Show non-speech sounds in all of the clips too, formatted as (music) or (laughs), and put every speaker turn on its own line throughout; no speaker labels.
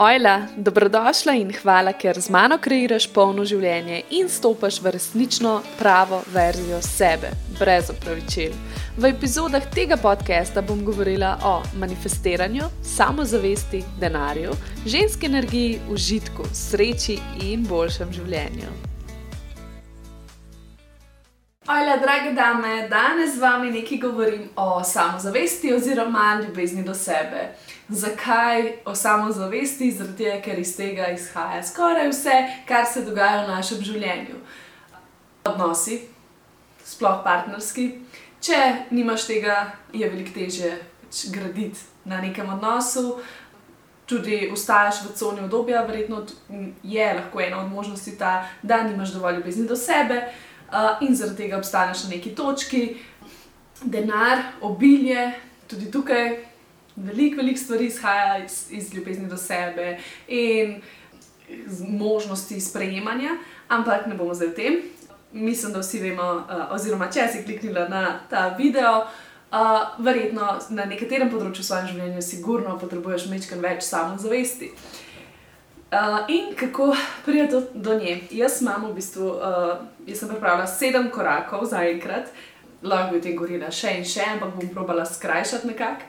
Ojla, dobrodošla in hvala, ker z mano kreiraš polno življenje in stopaš v resnično pravo verzijo sebe, brez opravičil. V epizodah tega podcasta bom govorila o manifestiranju, samozavesti, denarju, ženski energiji, užitku, sreči in boljšem življenju. Ojla, drage dame, danes z vami nekaj govorim o samozavesti oziroma ljubezni do sebe. Zakaj o samozavesti? Zato, ker iz tega izhaja skoraj vse, kar se dogaja v našem življenju. Odnosi, sploh partnerski. Če nimaš tega, je veliko težje pač graditi na nekem odnosu. Tudi ostaješ v coni obdobja, verjetno je lahko ena od možnosti ta, da nimaš dovolj ljubezni do sebe in zaradi tega obstaneš na neki točki. Denar, obilje, tudi tukaj veliko, veliko stvari izhaja iz, iz ljubezni do sebe in možnosti sprejemanja, ampak ne bomo zdaj v tem. Mislim, da vsi vemo, uh, oziroma če si kliknila na ta video, uh, verjetno na nekaterem področju v svojem življenju, sigurno potrebuješ nekaj več samozavesti. Uh, in kako pride do, do nje? Jaz imam v bistvu, uh, jaz sem pripravila sedem korakov za enkrat, lahko bi o tem govorila še in še, ampak bom probala skrajšati nekako.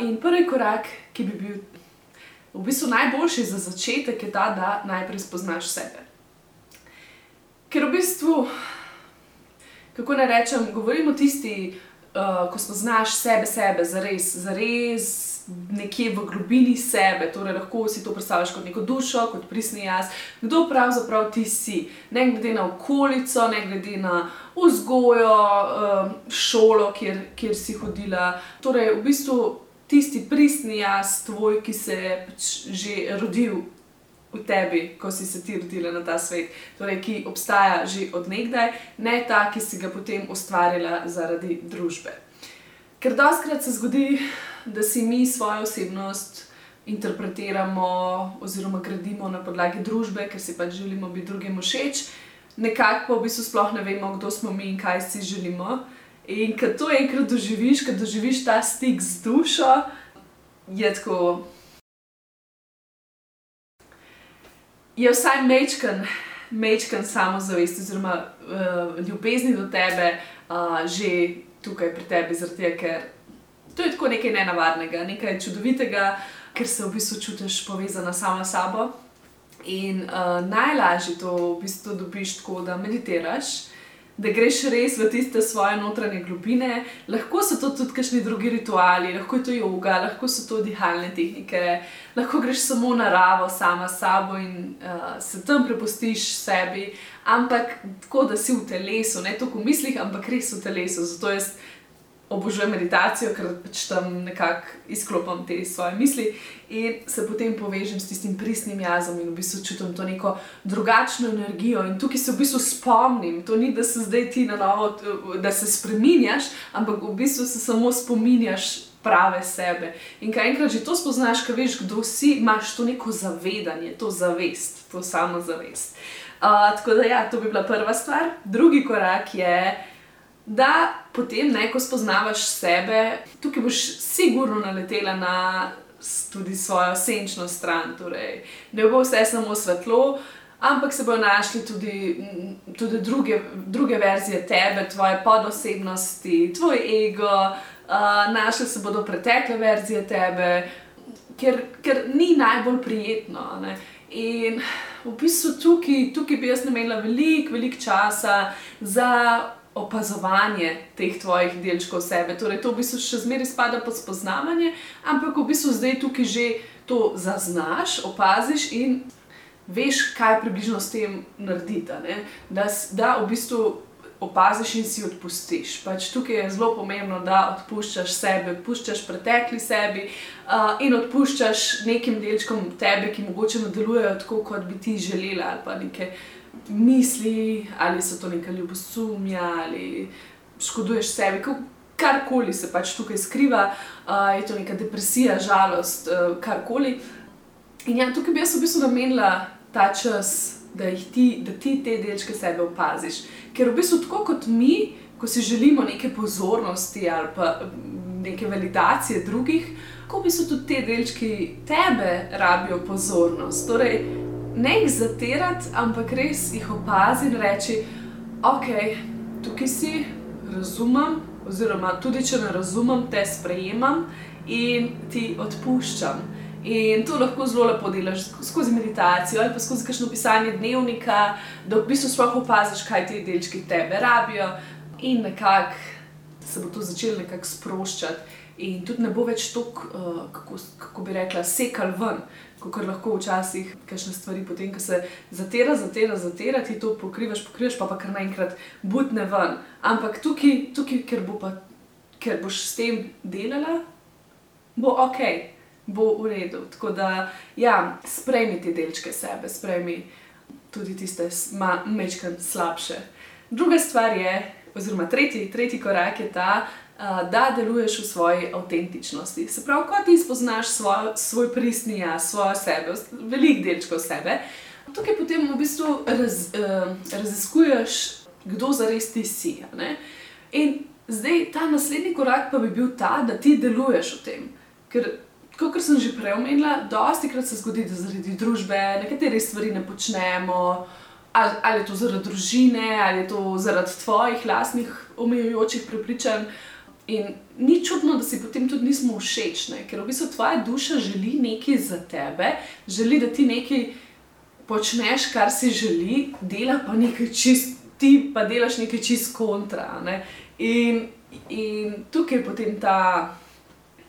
In prvi korak, ki bi bil v bistvu najboljši za začetek, je ta, da najprej spoznaš sebe. Ker v bistvu, kako naj rečem, govorimo tisti, uh, ko spoznaš sebe, sebe, zares, zares nekje v globini sebe, torej lahko si to predstavljaš kot neko dušo, kot prisni jaz, kdo pravzaprav ti si, ne glede na okolico, ne glede na vzgojo, um, šolo, kjer, kjer si hodila. Torej, v bistvu tisti prisni jaz, tvoj, ki se je pač že rodil. V tebi, ko si se ti rodila na ta svet, torej, ki obstaja že odnegdaj, ne ta, ki si ga potem ustvarila zaradi družbe. Ker doskrat se zgodi, da si mi svojo osebnost interpretiramo oziroma gradimo na podlagi družbe, ker si pač želimo biti drugim všeč, nekako pa v bistvu sploh ne vemo, kdo smo mi in kaj si želimo. In ko to enkrat doživiš, ko doživiš ta stik z dušo, je tako. Je vsaj mečken, mečken samozavest, oziroma uh, ljubezni do tebe, uh, že tukaj pri tebi, zato ker to je tako nekaj nenavadnega, nekaj čudovitega, ker se v bistvu čutiš povezana sama s sabo. In uh, najlažje to v bistvu dobiš tako, da meditiraš. Da greš res v tiste svoje notranje globine, lahko so to tudi kakšni drugi rituali, lahko je to yoga, lahko so to dihalne tehnike, lahko greš samo na naravo, sama s sabo in uh, se tam prepustiš sebi, ampak tako, da si v telesu, ne toliko v mislih, ampak res v telesu. Zato jaz obožujem meditacijo, ker pač tam nekako izklopim te svoje misli in se potem povežem s tistim pristnim jazom in v bistvu čutim to neko drugačno energijo. In tukaj se v bistvu spomnim, to ni, da se zdaj ti na novo, da se spremenjaš, ampak v bistvu se samo spominjaš. Prave sebe. In kaj enkrat že to spoznaš, kaj veš, kdo si, imaš to neko zavedanje, to zavest, to samo zavest. Uh, tako da, ja, to bi bila prva stvar. Drugi korak je, da potem, ne, ko spoznavaš sebe, tukaj boš sigurno naletela na tudi svojo senčno stran. Torej, ne bo vse samo svetlo, ampak se bodo našli tudi, tudi druge, druge verzije tebe, tvoje podosebnosti, tvoj ego, uh, našli se bodo pretekle verzije tebe, ker, ker ni najbolj prijetno. Ne. In v bistvu tukaj, tukaj bi jaz namenila veliko, veliko časa za opazovanje teh tvojih delčkov sebe. Torej, to v bistvu še zmeraj spada pod spoznavanje, ampak v bistvu zdaj tukaj že to zaznaš, opaziš in veš, kaj približno s tem narediti. Da, da v bistvu opaziš in si odpustiš. Pač tukaj je zelo pomembno, da odpuščaš sebe, odpuščaš pretekli sebi uh, in odpuščaš nekim delčkom tebe, ki mogoče ne delujejo tako, kot bi ti želela ali pa nekaj misli, ali so to neka ljubosumja, ali škoduješ sebi, karkoli se pač tukaj skriva, uh, je to neka depresija, žalost, uh, karkoli. In ja, tukaj bi jaz v bistvu namenila ta čas, da, ti, da ti te delčke sebe opaziš. Ker v bistvu tako kot mi, ko si želimo neke pozornosti ali pa neke validacije drugih. lahko bi so tudi te delčki tebe rabijo pozornost. Torej, ne jih zatirati, ampak res jih opaziti in reči, ok, tukaj si, razumem, oziroma tudi če ne razumem, te sprejemam in ti odpuščam. In to lahko zelo lepo delaš skozi meditacijo ali pa skozi kakšno pisanje dnevnika, da v bistvu sploh opaziš, kaj ti delčki tebe rabijo, in nekako se bo to začelo nekako sproščati. In tudi ne bo več tako, uh, kako, kako bi rekla, sekal ven, kot lahko včasih kakšne stvari, potem, ko se zatira, zatira, zatira, ti to pokrivaš, pokrivaš, pa pa kar naenkrat butne ven. Ampak tukaj, tukaj ker, bo pa, ker boš s tem delala, bo ok bo v redu. Tako da, ja, sprejmi te delčke sebe, sprejmi tudi tiste mečke slabše. Druga stvar je, oziroma tretji, tretji korak je ta, da deluješ v svoji avtentičnosti. Se pravi, ko ti spoznaš svoj, svoj pristni jaz, svojo sebe, velik delčko sebe, tukaj potem v bistvu raz, raziskuješ, kdo zares ti si. In zdaj ta naslednji korak pa bi bil ta, da ti deluješ v tem. Ker kot sem že prej omenila, dosti krat se zgodi, da zaradi družbe nekatere stvari ne počnemo, ali, ali je to zaradi družine, ali je to zaradi tvojih lastnih omejujočih prepričanj. In ni čudno, da si potem tudi nismo všečni, ker v bistvu tvoja duša želi nekaj za tebe, želi, da ti nekaj počneš, kar si želi, dela pa nekaj čist, ti pa delaš nekaj čist kontra. Ne? In, in tukaj je potem ta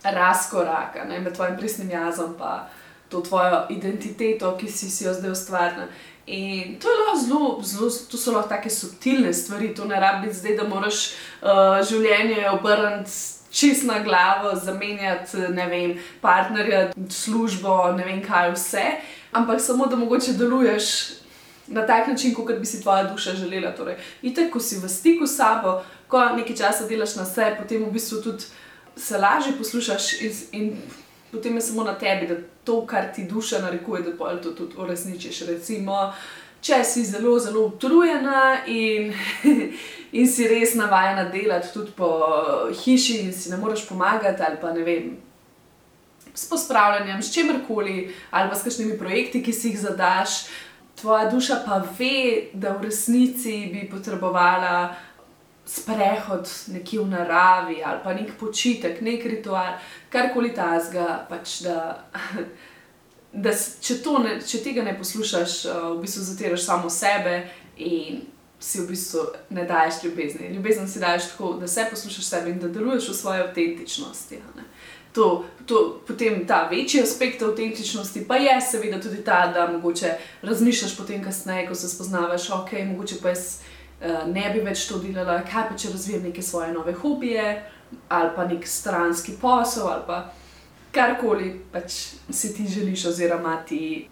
razkoraka ne, med tvojim pristnim jazom in to tvojo identiteto, ki si, si jo zdaj ustvarila. In to, zelo, zelo, to so lahko tako subtilne stvari, to ne rabi zdaj, da moraš uh, življenje obrniti čist na glavo, zamenjati ne vem, partnerja, službo, ne vem kaj vse, ampak samo da mogoče deluješ. Na tak način, kot bi si tvoja duša želela. Torej, itek, ko si v stiku s sabo, ko nekaj časa delaš na sebi, potem v bistvu tudi se lažje poslušaš in, in potem je samo na tebi, da to, kar ti duša narekuje, da pol to tudi uresničiš. Recimo, če si zelo, zelo utrujena in, (laughs) in si res navajena delati tudi po hiši in si ne moreš pomagati ali pa ne vem. S pospravljanjem, s čimerkoli, ali pa s kakšnimi projekti, ki si jih zadaš, tvoja duša pa ve, da v resnici bi potrebovala sprehod nekje v naravi ali pa nek počitek, nek ritual, karkoli tazga. Pač da, (laughs) da če, ne, če tega ne poslušaš, eh, v bistvu zatiraš samo sebe in si v bistvu ne daješ ljubezni. Ljubezen si daješ tako, da se poslušaš sebe in da deluješ v svoji avtentičnosti. To, to, potem ta večji aspekt avtentičnosti pa je, seveda, tudi ta, da mogoče razmišljaš potem, kasneje, ko se spoznavaš, ok, mogoče pa je. Eh, ne bi več to delala, kaj pa če razvijam neke svoje nove hobije ali pa nek stranski posel ali pa karkoli pač si ti želiš, oziroma ti,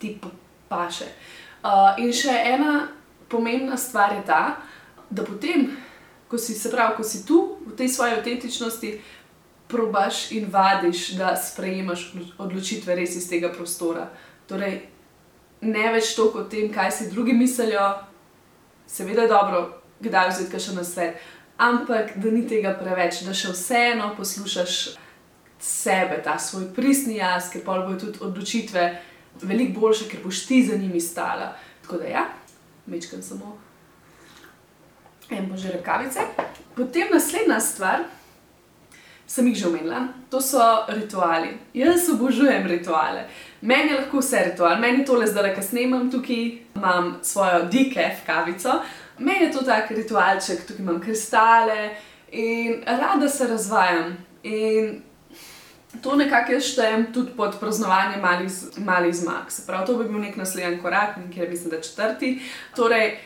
ti paše. Uh, in še ena pomembna stvar je ta, da potem, ko si, se pravi, ko si tu v tej svoji avtentičnosti, probaš in vadiš, da sprejemaš odločitve res iz tega prostora. Torej, ne več toliko o tem, kaj si drugi mislijo, seveda je dobro, kdaj vzeti še na svet, ampak da ni tega preveč, da še vseeno poslušaš sebe, ta svoj pristni jaz, ker pa bojo tudi odločitve veliko boljše, ker boš ti za njimi stala. Tako da ja, mečkam samo en bože rekavice. Potem naslednja stvar. Sem jih že omenila, to so rituali. Jaz obožujem rituale. Meni je lahko vse ritual, meni tole zdaj, ki snemam tukaj, imam svojo DKF kavico, meni je to tak ritualček, tukaj imam kristale in rada se razvajam. In to nekako jaz štejem tudi pod praznovanje malih, malih zmag. Se pravi, to bi bil nek naslednji korak, nekaj mislim, da četrti. Torej,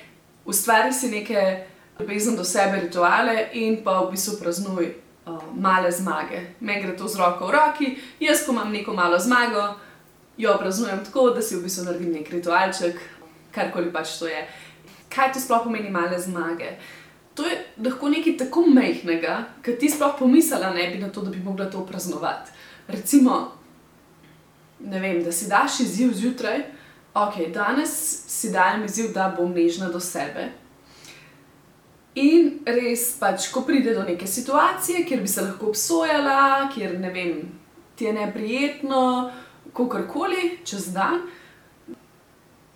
ustvari si neke ljubezen do sebe rituale in pa v bistvu praznuj. Uh, male zmage. Meni gre to z roko v roki, jaz, ko imam neko malo zmago, jo praznujem tako, da si v bistvu naredim nek ritualček, karkoli pač to je. Kaj to sploh pomeni male zmage? To je lahko nekaj tako mehkega, da ti sploh pomislila ne bi na to, da bi mogla to praznovati. Recimo, vem, da si daš izziv zjutraj, ok, danes si dajem izziv, da bom nežna do sebe. In res pač, ko pride do neke situacije, kjer bi se lahko obsojala, kjer ne vem, ti je neprijetno, kakorkoli, čez dan,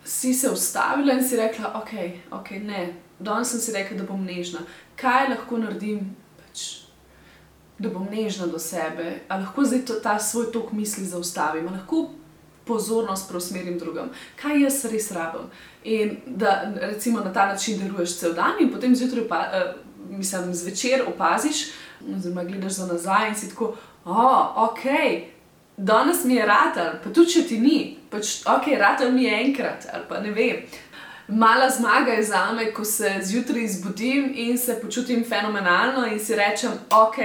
si se ustavila in si rekla, ok, ok, ne, danes sem si rekla, da bom nežna. Kaj lahko naredim, pač, da bom nežna do sebe, ali lahko zdaj to, ta svoj tok misli zaustavim, ali lahko pozornost preusmerim drugam, kaj jaz res rabim. In da recimo na ta način deluješ cel dan, in potem zjutraj, pa, uh, mislim, zvečer opaziš, oziroma gledaš za nazaj in si tako, oh, ok. Danes mi je rad, pa tudi če ti ni, pač ok, rad mi je enkrat ali pa ne vem. Mala zmaga je za me, ko se zjutraj zbudim in se počutim fenomenalno in si rečem, ok,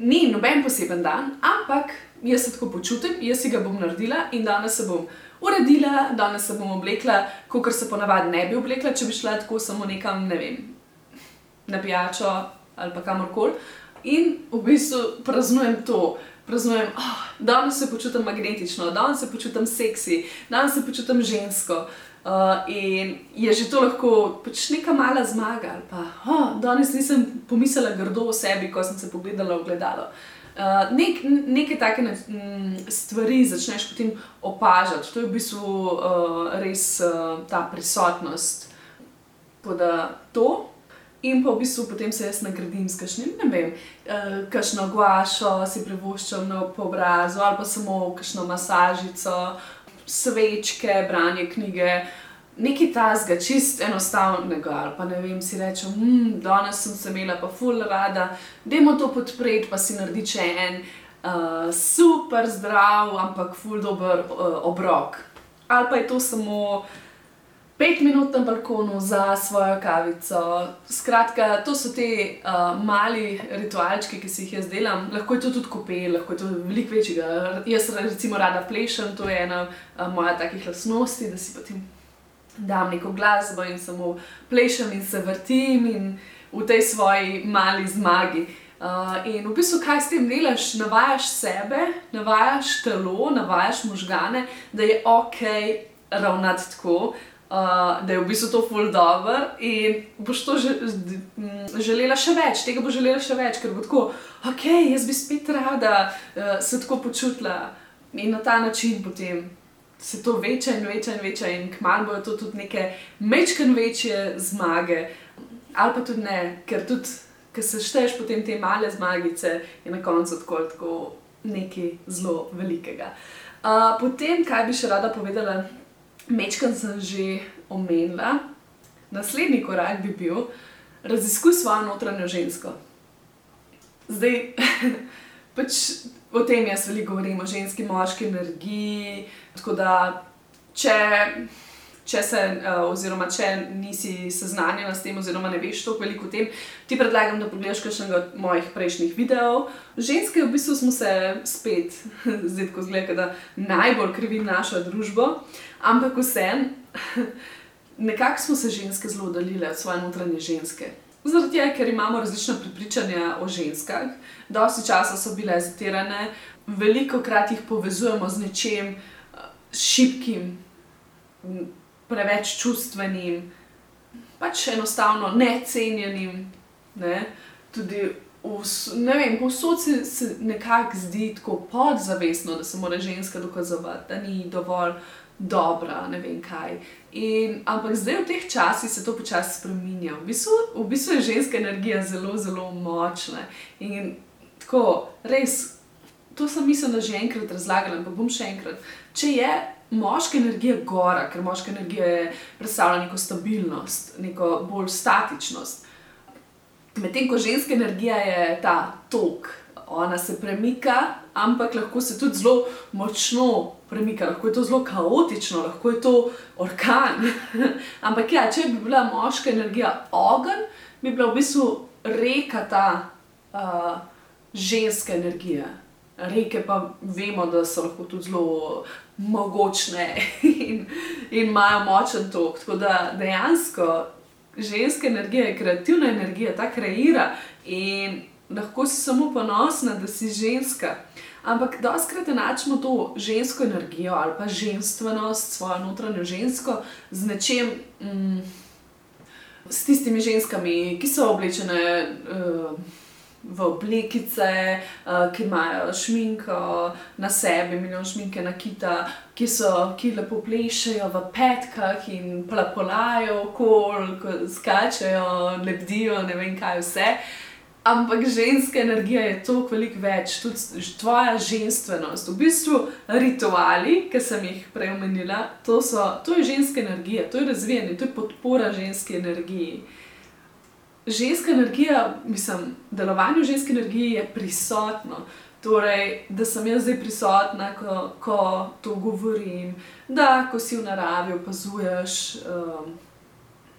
ni noben poseben dan, ampak jaz se tako počutim, jaz si ga bom naredila in danes se bom uredila, danes se bom oblekla, kot se ponavadi ne bi oblekla, če bi šla tako samo nekam, ne vem, na pijačo ali pa kamorkoli. In v bistvu praznujem to. Praznujem, oh, danes se počutim magnetično, danes se počutim seksi, danes se počutim žensko. Uh, in je že to lahko pač neka mala zmaga. Pa, oh, danes nisem pomislila grdo o sebi, ko sem se pogledala v gledalo. Uh, nek, neke take stvari začneš potem opažati, to je v bistvu uh, res uh, ta prisotnost. Da to, in pa v bistvu potem se jaz nagradim s kakšnim, ne vem, uh, kakšno guašo si privoščam na obrazu ali pa samo kakšno masažico svečke, branje knjige, nekaj tasga, čist enostavnega. Ali pa ne vem, si rečem, hm, danes sem se imela pa ful rada, dajmo to podpreti, pa si naredi če en uh, super zdrav, ampak ful dober uh, obrok. Ali pa je to samo. Pet minut na balkonu za svojo kavico. Skratka, to so ti uh, mali ritualčki, ki si jih jaz delam. Lahko je to tudi kopel, lahko je to veliko večjega. Jaz recimo rada plešem, to je ena uh, moja takih lastnosti, da si potem dam neko glasbo in samo plešem in se vrtim in v tej svoji mali zmagi. Uh, in v bistvu, kaj s tem delaš, navajaš sebe, navajaš telo, navajaš možgane, da je ok ravnati tako uh, da je v bistvu to full dobro in boš to že, želela še več, tega bo želela še več, ker bo tako, ok, jaz bi spet rada uh, se tako počutila in na ta način potem. Se to veča in veča in veča, in kmalo bojo to tudi neke mečken večje zmage, ali pa tudi ne, ker tudi, ker se šteješ potem te male zmagice, je na koncu tako, tako nekaj zelo velikega. Uh, potem, kaj bi še rada povedala, Mečkam sem že omenila, naslednji korak bi bil, raziskuj svojo notranjo žensko. Zdaj, (laughs) pač o tem jaz veliko govorim, o ženski, moški energiji. Tako da, če če se, uh, oziroma če nisi seznanjena s tem, oziroma ne veš toliko veliko o tem, ti predlagam, da pogledaš kakšnega od mojih prejšnjih videov. Ženske, v bistvu smo se spet, (laughs) zdaj ko zgleda, da najbolj krivim našo družbo, ampak vseeno, (laughs) nekako smo se ženske zelo oddaljile od svoje notranje ženske. Zaradi tega, ker imamo različna prepričanja o ženskah, dosti časa so bile zatirane, veliko krat jih povezujemo z nečem šipkim, preveč čustvenim, pač enostavno necenjenim. Ne? Tudi povsod se, se nekako zdi tako podzavestno, da se mora ženska dokazovati, da ni dovolj dobra, ne vem kaj. In, ampak zdaj v teh časih se to počasi spremenja. V bistvu, v bistvu je ženska energija zelo, zelo močna. In tako, res, to sem mislila že enkrat razlagala, ampak bom še enkrat. Če je moška energija gora, ker moška energija predstavlja neko stabilnost, neko bolj statičnost. Medtem ko ženska energija je ta tok, ona se premika, ampak lahko se tudi zelo močno premika, lahko je to zelo kaotično, lahko je to orkan. (laughs) ampak ja, če bi bila moška energija ogen, bi bila v bistvu reka ta uh, ženska energija. Reke pa vemo, da so lahko tudi zelo mogočne (laughs) in, in imajo močen tok. Tako da dejansko ženska energija je kreativna energija, ta kreira in lahko si samo ponosna, da si ženska. Ampak doskrat enačimo to žensko energijo ali pa ženskost, svojo notranjo žensko z nečem. Mm, S tistimi ženskami, ki so oblečene uh, v oblekice, uh, ki imajo šminko na sebi, milijon šminke na kita, ki so, ki lepo plešajo v petkah in plapolajo, kol, skačejo, lebdijo, ne vem kaj vse. Ampak ženska energija je toliko več, tudi tvoja ženskost, v bistvu rituali, ki sem jih prej omenila, to, so, to je ženska energija, to je razvijanje, to je podpora ženski energiji ženska energija, mislim, delovanje ženske energije je prisotno. Torej, da sem jaz zdaj prisotna, ko, ko to govorim, da ko si v naravi opazuješ um,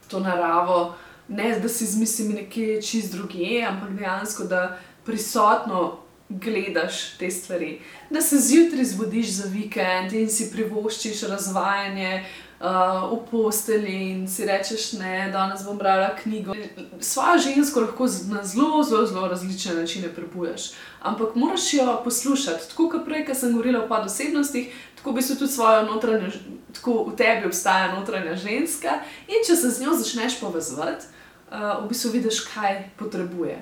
to naravo, ne da si z mislimi nekje čist druge, ampak dejansko da prisotno gledaš te stvari. Da se zjutraj zbudiš za vikend in si privoščiš razvajanje, uh, v posteli in si rečeš, ne, danes bom brala knjigo. Svojo žensko lahko na zelo, zelo, zelo različne načine prebujaš, ampak moraš jo poslušati. Tako kot prej, ki sem govorila o padosebnostih, tako bi se tudi svojo notranjo, tako v tebi obstaja notranja ženska in če se z njo začneš povezovati, uh, v bistvu vidiš, kaj potrebuje.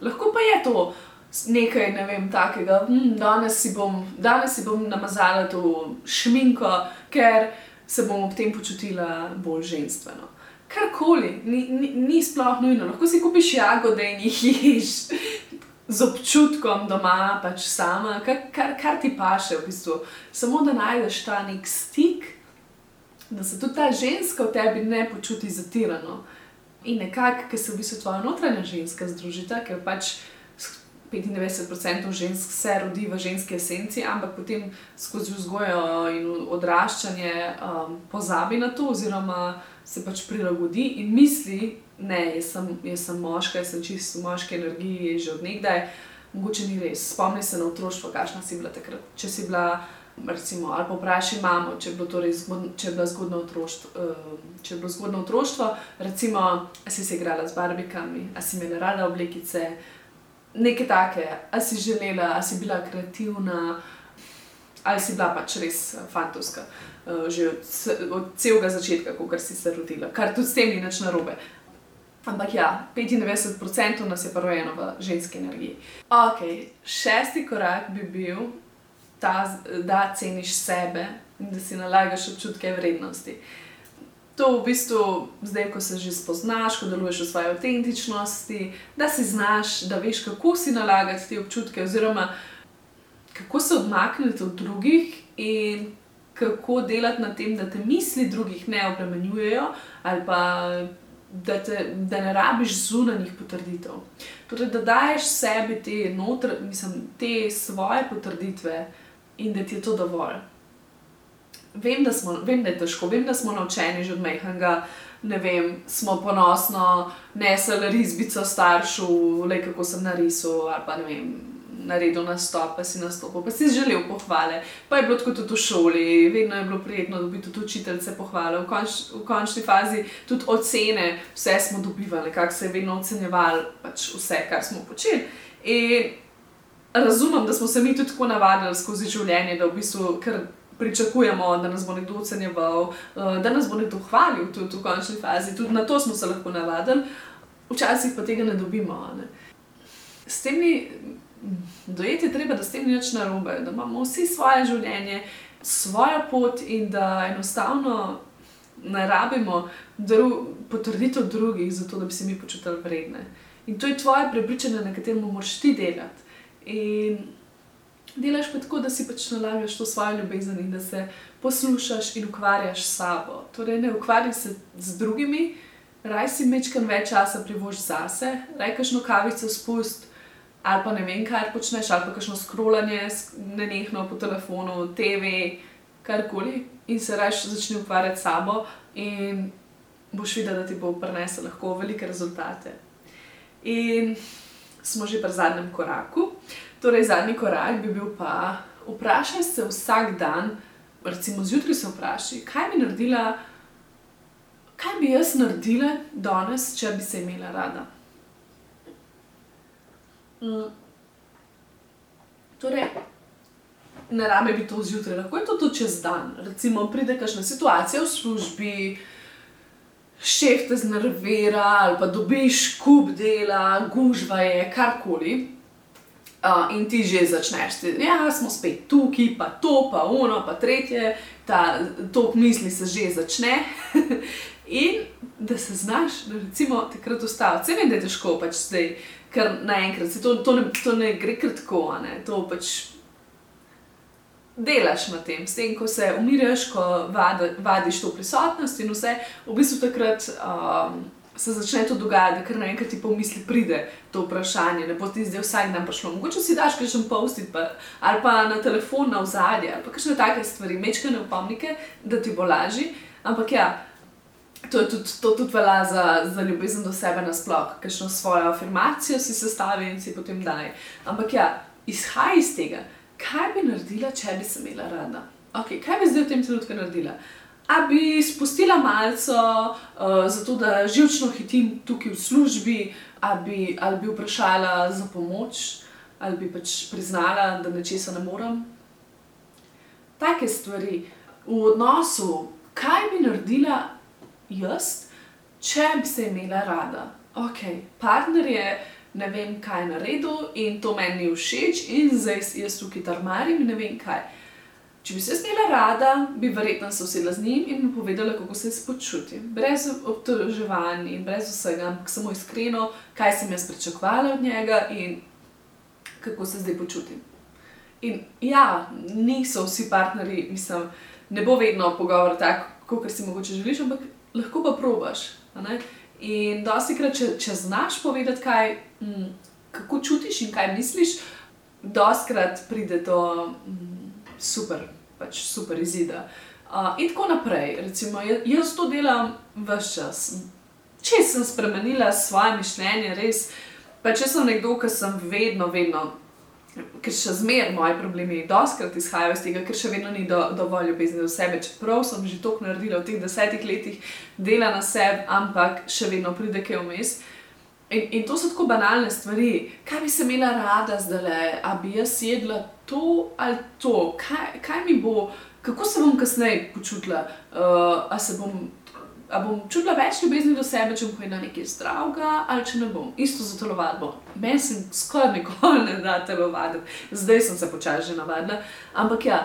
Lahko pa je to. Nekaj, ne vem, takega, hm, danes, si bom, danes si bom namazala to šminko, ker se bom ob tem počutila bolj ženstveno. Karkoli, ni, ni, ni sploh nujno, lahko si kupiš jagode in jih ješ z občutkom doma, pač sama, kar, kar, kar ti paše v bistvu. Samo da najdeš ta nek stik, da se tudi ta ženska v tebi ne počuti zatirano. In nekako, ker se v bistvu tvoja notranja ženska združita, ker pač. 95% žensk se rodi v ženski esenci, ampak potem skozi vzgojo in odraščanje um, pozabi na to, oziroma se pač prilagodi in misli, da jaz, jaz sem moška, jaz sem čisto v moški energiji že odnegdaj. Mogoče ni res. Spomni se na otroštvo, kakšna si bila takrat. Če si bila, recimo, ali pa vprašaj mamo, če je bilo, torej zgodno, če je bilo zgodno otroštvo. Uh, če je bilo zgodno otroštvo, recimo, si se igrala z barbikami, ali si imela rada oblekice nekaj take, ali si želela, ali si bila kreativna, ali si bila pač res eh, fantovska, uh, že od, od celega začetka, ko si se rodila, kar tudi s tem ni nič narobe. Ampak ja, 95% nas je prvojeno v ženski energiji. Ok, šesti korak bi bil, ta, da ceniš sebe in da si nalagaš občutke vrednosti. Uh, to v bistvu, zdaj, ko se že spoznaš, ko deluješ v svoji avtentičnosti, da si znaš, da veš, kako si nalagati te občutke, oziroma kako se odmakniti od drugih in kako delati na tem, da te misli drugih ne obremenjujejo, ali pa da, te, da ne rabiš zunanjih potrditev. Torej, da daješ sebi te, notr, mislim, te svoje potrditve in da ti je to dovolj vem, da, smo, vem, da je težko, vem, da smo naučeni že od mehanga. Ne vem, smo ponosno nesli risbico staršu, le kako sem narisal, ali pa ne vem, naredil nastop, pa si nastopil, pa si želel pohvale. Pa je bilo tako tudi v šoli, vedno je bilo prijetno dobiti tudi učiteljce pohvale, v, konč, v končni fazi tudi ocene, vse smo dobivali, kako se je vedno ocenjevalo, pač vse, kar smo počeli. In razumem, da smo se mi tudi tako navadili skozi življenje, da v bistvu kar pričakujemo, da nas bo nekdo ocenjeval, uh, da nas bo nekdo hvalil tudi v končni fazi. Tudi na to smo se lahko navadili, včasih pa tega ne dobimo. Ne. S tem ni dojeti, treba, da s tem ni nič narobe, da imamo vsi svoje življenje, svojo pot in da enostavno ne rabimo dru potrditev drugih, zato da bi se mi počutili vredne. In to je tvoje prepričanje, na katerem moraš ti delati. In delaš pa tako, da si pač nalagaš to svojo ljubezen in da se poslušaš in ukvarjaš s sabo. Torej, ne ukvarjaj se z drugimi, raj si mečkam več časa privož zase, raj kašno kavico spust. Ali pa ne vem, kaj počneš, ali pa kakšno scrollanje, ne nehno po telefonu, TV, karkoli, in se raje začni ukvarjati s sabo, in boš videl, da ti bo prinesel lahko velike rezultate. In smo že pri zadnjem koraku. Torej, zadnji korak bi bil pa, vprašaj se vsak dan, recimo zjutraj se vprašaj, kaj bi naredila, kaj bi jaz naredila danes, če bi se imela rada. Mm. Torej, ne rabe bi to zjutraj, lahko je to tudi čez dan. Recimo, pride kakšna situacija v službi, šef te znervira ali pa dobiš kup dela, gužva je karkoli. Uh, in ti že začneš, da ja, smo spet tukaj, pa to, pa ono, pa tretje, ta tok misli se že začne. (laughs) in da se znaš, da recimo takrat ustaviti. Vse vem, da je težko, pač zdaj, ker naenkrat se to, to, ne, to ne gre kratko, ne, to pač delaš na tem, s tem, ko se umiraš, ko vadi, vadiš to prisotnost in vse, v bistvu takrat. Um, Se začne to dogajati, ker naenkrat ti po misli pride to vprašanje, ne bo ti zdaj vsak dan prišlo. Mogoče si daš kakšen post-it, ali pa na telefon na ozadje, ali pa kakšne take stvari, mečkane upomnike, da ti bo lažje. Ampak ja, to, tudi, to tudi velja za, za ljubezen do sebe nasplošno, kakšno svojo afirmacijo si sestavi in si potem daj. Ampak ja, izhaj iz tega kaj bi naredila, če bi se imela rada? Okay, kaj bi zdaj v tem trenutku naredila? A bi spustila malce, uh, zato da živčno hitim tukaj v službi, ali bi, bi vprašala za pomoč, ali bi pač priznala, da nečesa ne morem. Take stvari v odnosu, kaj bi naredila jaz, če bi se imela rada. Ok, partner je ne vem, kaj je naredil in to meni ni všeč, in zdaj jaz tukaj tarmarim in ne vem kaj. Če bi se snela rada, bi verjetno se usedla z njim in mu povedala, kako se počuti. Brez obtoževanja in brez vsega, ampak samo iskreno, kaj sem jaz pričakovala od njega in kako se zdaj počutim. In ja, niso vsi partnerji, mislim, ne bo vedno pogovor tako, kot si mogoče želiš, ampak lahko pa probaš. In dosti krat, če, če znaš povedati, kaj, m, mm, kako čutiš in kaj misliš, dosti krat pride do m, super, pač super izida. Uh, in tako naprej. Recimo, jaz to delam vse čas. Če sem spremenila svoje mišljenje, res, pa če sem nekdo, ki sem vedno, vedno ker še zmeraj moji problemi doskrat izhajajo iz tega, ker še vedno ni do, dovolj ljubezni do sebe, čeprav sem že toliko naredila v teh desetih letih dela na sebi, ampak še vedno pride kaj vmes. In, in to so tako banalne stvari. Kaj bi se imela rada zdaj, a bi jaz jedla to ali to, kaj, kaj mi bo, kako se bom kasneje počutila, uh, a se bom Ali bom čutila več ljubezni do sebe, če bom hodila nekaj zdravega, ali če ne bom. Isto za telovadbo. Meni se skoraj nikoli ne da telovaditi, zdaj sem se počasi že navadila. Ampak ja,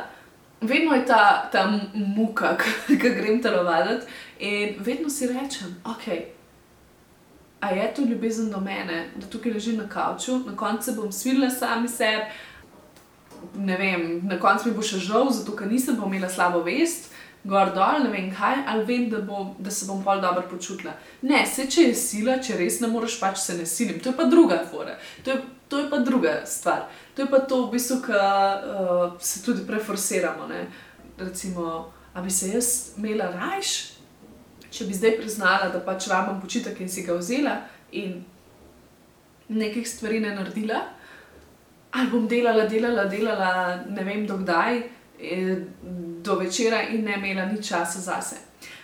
vedno je ta, ta muka, (laughs) ki grem telovaditi in vedno si rečem, ok. A je to ljubezen do mene, da tukaj ležim na kavču, na koncu bom svilila sami sebi, ne vem, na koncu mi bo še žal, zato ker nisem imela slabo vest gor dol, ne vem kaj, ali vem, da, bo, da se bom pol dobro počutila. Ne, se če je sila, če res ne moreš, pač se ne silim. To je pa druga fora, to je, to je pa druga stvar. To je pa to, v bistvu, ki uh, se tudi preforsiramo. Ne? Recimo, a bi se jaz imela rajš, če bi zdaj priznala, da pač vam počitek in si ga vzela in nekih stvari ne naredila. Ali bom delala, delala, delala, ne vem dokdaj, Eh, do večera in ne imela ni časa zase.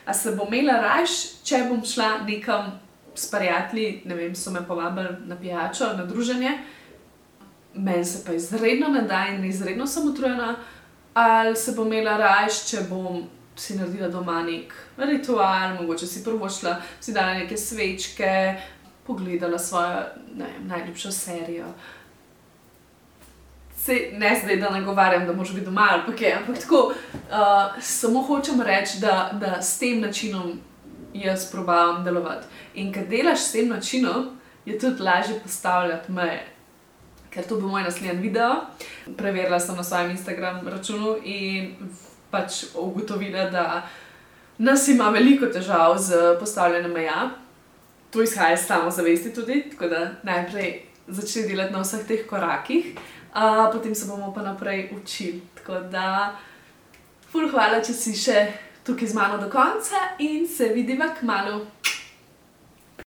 A se bom imela raje, če bom šla nekam s prijatelji, ne vem, so me povabili na pijačo, na druženje, meni se pa izredno ne da in izredno sem utrujena, ali se bom imela raje, če bom si naredila doma nek ritual, mogoče si prvo šla, si dala neke svečke, pogledala svojo ne najljubšo serijo. Se, ne zdaj, da nagovarjam, da moraš biti doma ali pa kaj, ampak tako, uh, samo hočem reči, da, da s tem načinom jaz probavam delovati. In ker delaš s tem načinom, je tudi lažje postavljati meje. Ker to bo moj naslednji video. Preverila sem na svojem Instagram računu in pač ugotovila, da nas ima veliko težav z postavljanjem meja. To izhaja iz samozavesti tudi, tako da najprej začne delati na vseh teh korakih uh, potem se bomo pa naprej učili. Tako da, ful, hvala, če si še tukaj z mano do konca in se vidiva k malu.